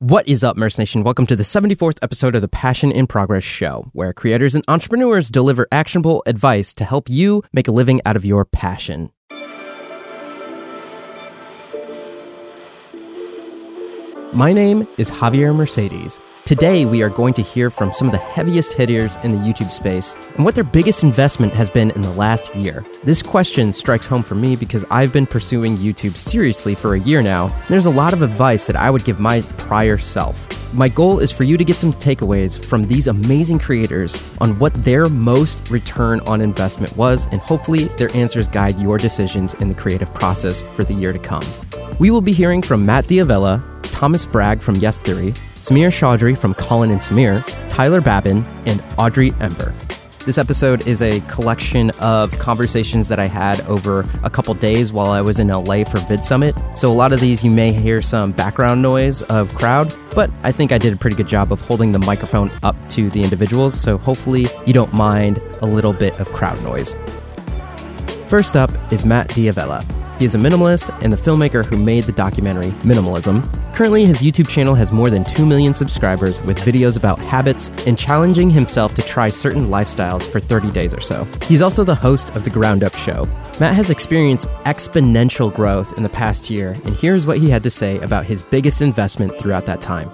What is up, Merce Nation? Welcome to the 74th episode of the Passion in Progress show, where creators and entrepreneurs deliver actionable advice to help you make a living out of your passion. My name is Javier Mercedes. Today, we are going to hear from some of the heaviest hitters in the YouTube space and what their biggest investment has been in the last year. This question strikes home for me because I've been pursuing YouTube seriously for a year now. There's a lot of advice that I would give my prior self. My goal is for you to get some takeaways from these amazing creators on what their most return on investment was, and hopefully, their answers guide your decisions in the creative process for the year to come. We will be hearing from Matt D'Avella, Thomas Brag from Yes Theory, Samir Chaudry from Colin and Samir, Tyler Babin, and Audrey Ember. This episode is a collection of conversations that I had over a couple days while I was in LA for Vid Summit. So, a lot of these you may hear some background noise of crowd, but I think I did a pretty good job of holding the microphone up to the individuals. So, hopefully, you don't mind a little bit of crowd noise. First up is Matt D'Avella. He is a minimalist and the filmmaker who made the documentary Minimalism. Currently, his YouTube channel has more than 2 million subscribers with videos about habits and challenging himself to try certain lifestyles for 30 days or so. He's also the host of The Ground Up Show. Matt has experienced exponential growth in the past year, and here's what he had to say about his biggest investment throughout that time.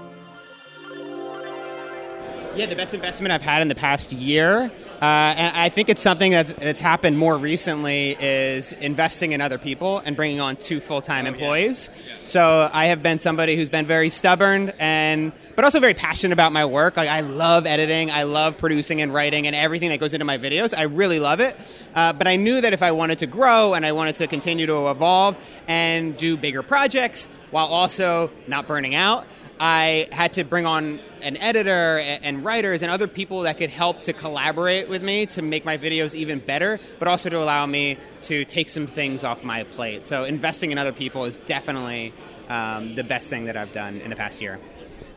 Yeah, the best investment I've had in the past year, uh, and I think it's something that's, that's happened more recently, is investing in other people and bringing on two full-time employees. So I have been somebody who's been very stubborn and, but also very passionate about my work. Like I love editing, I love producing and writing, and everything that goes into my videos. I really love it. Uh, but I knew that if I wanted to grow and I wanted to continue to evolve and do bigger projects while also not burning out. I had to bring on an editor and writers and other people that could help to collaborate with me to make my videos even better, but also to allow me to take some things off my plate. So investing in other people is definitely um, the best thing that I've done in the past year.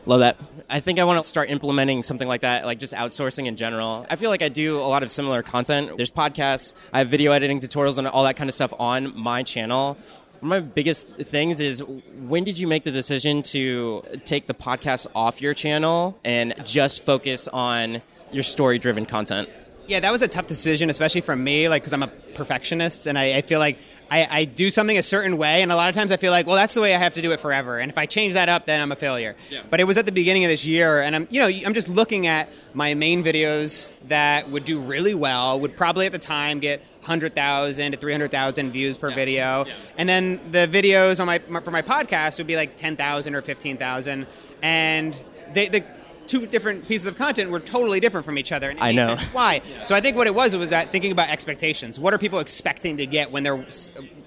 Love that. I think I want to start implementing something like that, like just outsourcing in general. I feel like I do a lot of similar content. There's podcasts, I have video editing tutorials and all that kind of stuff on my channel one of my biggest things is when did you make the decision to take the podcast off your channel and just focus on your story driven content? Yeah, that was a tough decision, especially for me, like because I'm a perfectionist and I, I feel like I, I, do something a certain way, and a lot of times I feel like, well, that's the way I have to do it forever. And if I change that up, then I'm a failure. Yeah. But it was at the beginning of this year, and I'm, you know, I'm just looking at my main videos that would do really well, would probably at the time get 100,000 to 300,000 views per yeah. video, yeah. and then the videos on my for my podcast would be like 10,000 or 15,000, and they, the two different pieces of content were totally different from each other. And I know why. So I think what it was it was that thinking about expectations. What are people expecting to get when they're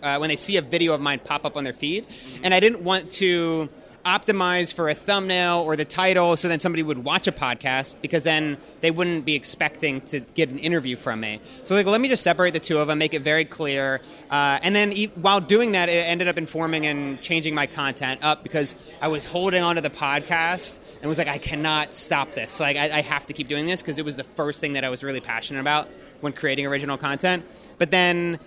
uh, when they see a video of mine pop up on their feed? And I didn't want to optimize for a thumbnail or the title so then somebody would watch a podcast because then they wouldn't be expecting to get an interview from me. So like, well, let me just separate the two of them, make it very clear. Uh, and then e- while doing that, it ended up informing and changing my content up because I was holding onto the podcast and was like, I cannot stop this. Like, I, I have to keep doing this because it was the first thing that I was really passionate about when creating original content. But then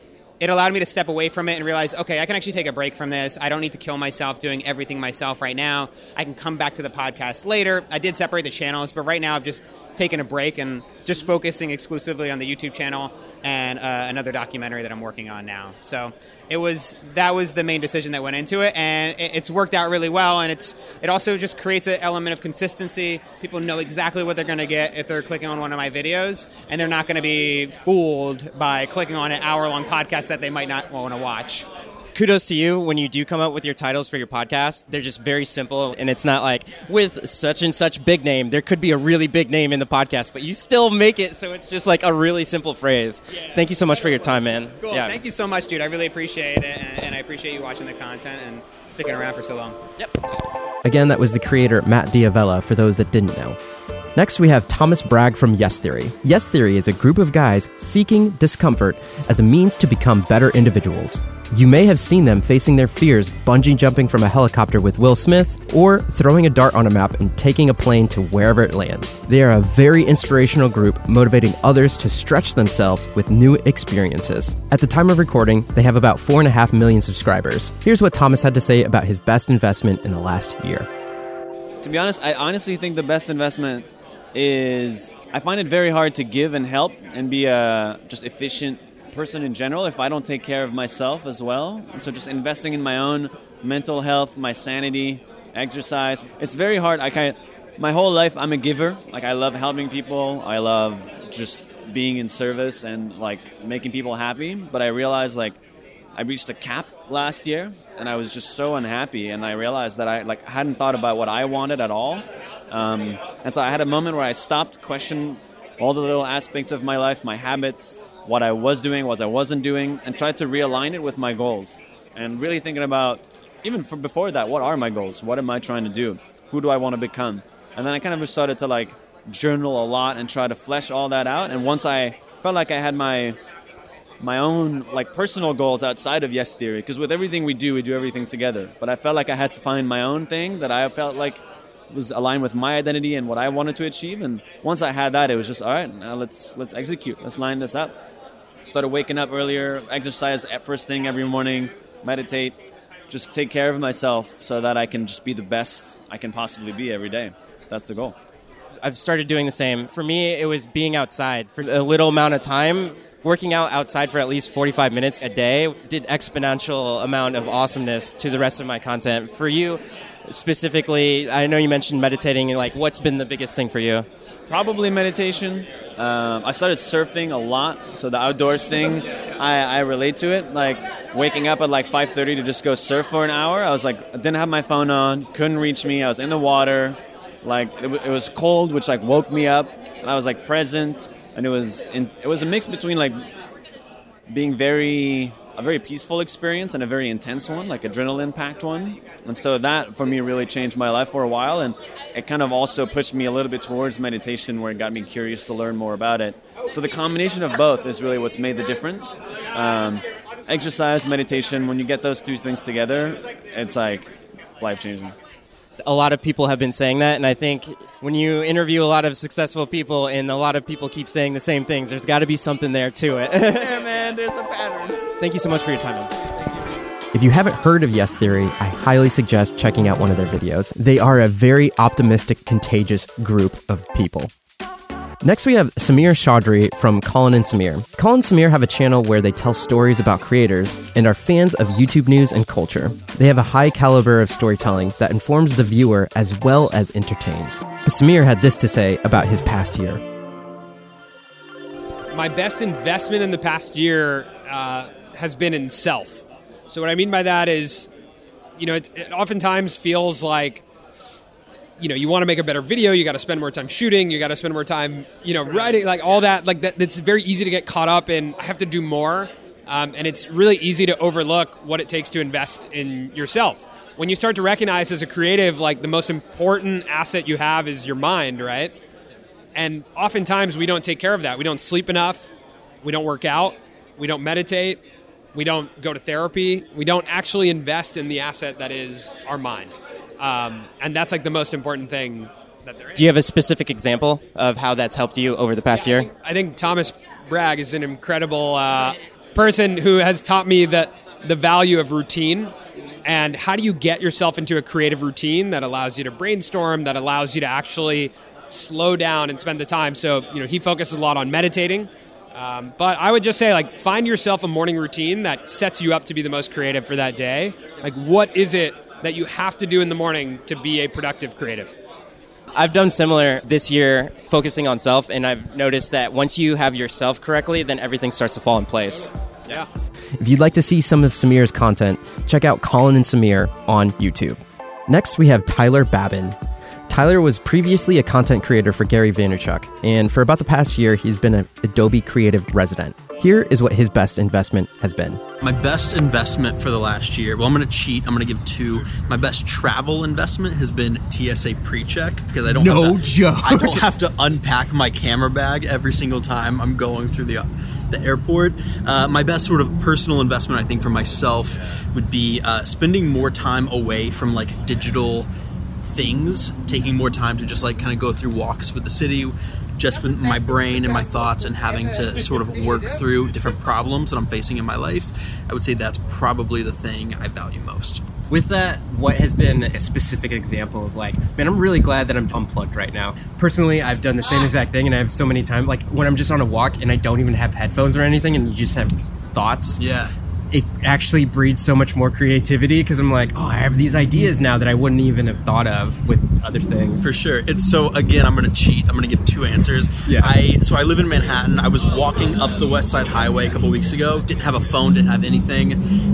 it allowed me to step away from it and realize, okay, I can actually take a break from this. I don't need to kill myself doing everything myself right now. I can come back to the podcast later. I did separate the channels, but right now I've just taken a break and just focusing exclusively on the YouTube channel and uh, another documentary that I'm working on now. So it was that was the main decision that went into it, and it's worked out really well. And it's it also just creates an element of consistency. People know exactly what they're going to get if they're clicking on one of my videos, and they're not going to be fooled by clicking on an hour long podcast that they might not want to watch kudos to you when you do come up with your titles for your podcast. They're just very simple, and it's not like with such and such big name. There could be a really big name in the podcast, but you still make it so it's just like a really simple phrase. Yeah. Thank you so much for your time, man. Cool. Yeah. Thank you so much, dude. I really appreciate it, and, and I appreciate you watching the content and sticking around for so long. Yep. Again, that was the creator Matt D'Avella. For those that didn't know. Next, we have Thomas Brag from Yes Theory. Yes Theory is a group of guys seeking discomfort as a means to become better individuals. You may have seen them facing their fears bungee jumping from a helicopter with Will Smith or throwing a dart on a map and taking a plane to wherever it lands. They are a very inspirational group motivating others to stretch themselves with new experiences. At the time of recording, they have about 4.5 million subscribers. Here's what Thomas had to say about his best investment in the last year. To be honest, I honestly think the best investment is I find it very hard to give and help and be a just efficient person in general if I don't take care of myself as well. So just investing in my own mental health, my sanity, exercise. It's very hard. I kind my whole life I'm a giver. Like I love helping people. I love just being in service and like making people happy, but I realized like I reached a cap last year and I was just so unhappy and I realized that I like hadn't thought about what I wanted at all. Um, and so I had a moment where I stopped questioning all the little aspects of my life, my habits, what I was doing, what I wasn't doing, and tried to realign it with my goals. And really thinking about, even for before that, what are my goals? What am I trying to do? Who do I want to become? And then I kind of just started to like journal a lot and try to flesh all that out. And once I felt like I had my my own like personal goals outside of Yes Theory, because with everything we do, we do everything together. But I felt like I had to find my own thing that I felt like was aligned with my identity and what I wanted to achieve. And once I had that, it was just all right. Now let's let's execute. Let's line this up. Started waking up earlier, exercise at first thing every morning, meditate, just take care of myself so that I can just be the best I can possibly be every day. That's the goal. I've started doing the same. For me, it was being outside for a little amount of time. Working out outside for at least 45 minutes a day did exponential amount of awesomeness to the rest of my content. For you, specifically, I know you mentioned meditating. Like, what's been the biggest thing for you? Probably meditation. Um, I started surfing a lot, so the outdoors thing, I, I relate to it. Like waking up at like 5:30 to just go surf for an hour. I was like, I didn't have my phone on, couldn't reach me. I was in the water, like it, w- it was cold, which like woke me up. I was like present, and it was in, it was a mix between like being very a very peaceful experience and a very intense one, like adrenaline packed one. And so that for me really changed my life for a while and it kind of also pushed me a little bit towards meditation where it got me curious to learn more about it. So the combination of both is really what's made the difference. Um, exercise, meditation, when you get those two things together, it's like life changing. A lot of people have been saying that, and I think when you interview a lot of successful people and a lot of people keep saying the same things, there's got to be something there to it. yeah, man, there's a pattern. Thank you so much for your time. Man. If you haven't heard of Yes Theory, I highly suggest checking out one of their videos. They are a very optimistic, contagious group of people. Next, we have Samir Chaudry from Colin and Samir. Colin and Samir have a channel where they tell stories about creators and are fans of YouTube news and culture. They have a high caliber of storytelling that informs the viewer as well as entertains. Samir had this to say about his past year. My best investment in the past year uh, has been in self. So, what I mean by that is, you know, it oftentimes feels like you know you want to make a better video you got to spend more time shooting you got to spend more time you know writing like all that like that it's very easy to get caught up in i have to do more um, and it's really easy to overlook what it takes to invest in yourself. When you start to recognize as a creative like the most important asset you have is your mind right? And oftentimes we don't take care of that. We don't sleep enough. We don't work out. We don't meditate we don't go to therapy we don't actually invest in the asset that is our mind um, and that's like the most important thing that there is. Do you have a specific example of how that's helped you over the past year? I think Thomas Brag is an incredible uh, person who has taught me that the value of routine and how do you get yourself into a creative routine that allows you to brainstorm, that allows you to actually slow down and spend the time. So, you know, he focuses a lot on meditating. Um, but I would just say, like, find yourself a morning routine that sets you up to be the most creative for that day. Like, what is it that you have to do in the morning to be a productive creative? I've done similar this year, focusing on self, and I've noticed that once you have yourself correctly, then everything starts to fall in place. Yeah. If you'd like to see some of Samir's content, check out Colin and Samir on YouTube. Next, we have Tyler Babin. Tyler was previously a content creator for Gary Vaynerchuk, and for about the past year, he's been an Adobe Creative resident. Here is what his best investment has been. My best investment for the last year, well, I'm going to cheat. I'm going to give two. My best travel investment has been TSA pre-check because I don't No have to, joke. I don't have to unpack my camera bag every single time I'm going through the the airport. Uh, my best sort of personal investment, I think, for myself would be uh, spending more time away from like digital things, taking more time to just like kind of go through walks with the city, just with my brain and my thoughts, and having to sort of work through different problems that I'm facing in my life. I would say that's probably the thing I value most. With that, what has been a specific example of like, man, I'm really glad that I'm unplugged right now. Personally, I've done the same exact thing, and I have so many times, like when I'm just on a walk and I don't even have headphones or anything, and you just have thoughts. Yeah. It actually breeds so much more creativity because I'm like, oh, I have these ideas now that I wouldn't even have thought of with other things. For sure. It's so again, I'm gonna cheat. I'm gonna give two answers. Yeah. I so I live in Manhattan. I was walking up the West Side Highway a couple weeks ago. Didn't have a phone. Didn't have anything.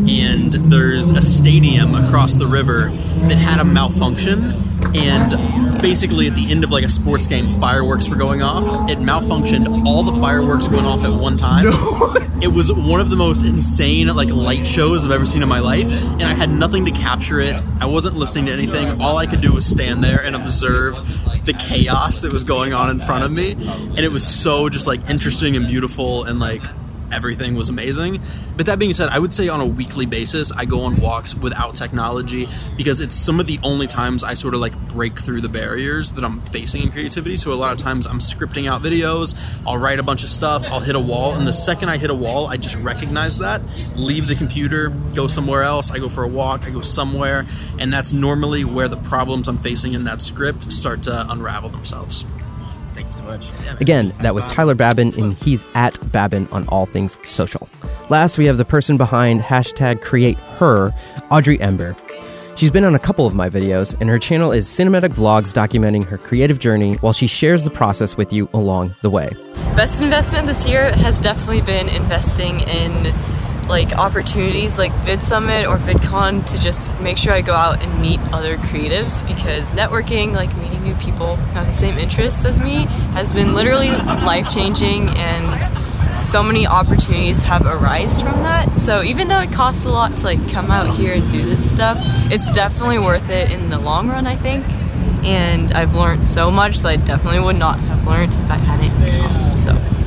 And there's a stadium across the river that had a malfunction. And basically, at the end of like a sports game, fireworks were going off. It malfunctioned. All the fireworks went off at one time. it was one of the most insane like light shows I've ever seen in my life, and I had nothing to capture it. I wasn't listening to anything. All I could do was stand there and observe the chaos that was going on in front of me, and it was so just like interesting and beautiful and like everything was amazing. But that being said, I would say on a weekly basis, I go on walks without technology because it's some of the only times I sort of like break through the barriers that I'm facing in creativity. So a lot of times I'm scripting out videos, I'll write a bunch of stuff, I'll hit a wall, and the second I hit a wall, I just recognize that, leave the computer, go somewhere else, I go for a walk, I go somewhere, and that's normally where the problems I'm facing in that script start to unravel themselves. Thank so much. Again, that was Tyler Babin, and he's at Babin on all things social. Last, we have the person behind hashtag create her, Audrey Ember. She's been on a couple of my videos, and her channel is Cinematic Vlogs documenting her creative journey while she shares the process with you along the way. Best investment this year has definitely been investing in like opportunities like Vid Summit or VidCon to just make sure I go out and meet other creatives because networking, like meeting new people who have the same interests as me, has been literally life changing and so many opportunities have arisen from that. So even though it costs a lot to like come out here and do this stuff, it's definitely worth it in the long run, I think. And I've learned so much that I definitely would not have learned if I hadn't come. So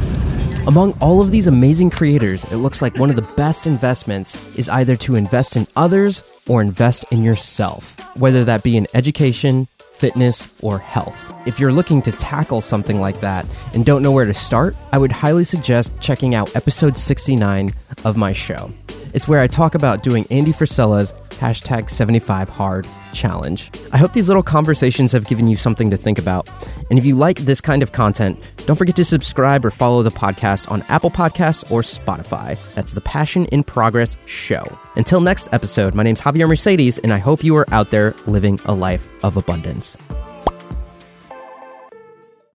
Among all of these amazing creators, it looks like one of the best investments is either to invest in others or invest in yourself, whether that be in education, fitness, or health. If you're looking to tackle something like that and don't know where to start, I would highly suggest checking out episode 69 of my show. It's where I talk about doing Andy Frisella's hashtag 75 hard challenge. I hope these little conversations have given you something to think about. And if you like this kind of content, don't forget to subscribe or follow the podcast on Apple Podcasts or Spotify. That's the Passion in Progress show. Until next episode, my name's Javier Mercedes, and I hope you are out there living a life of abundance.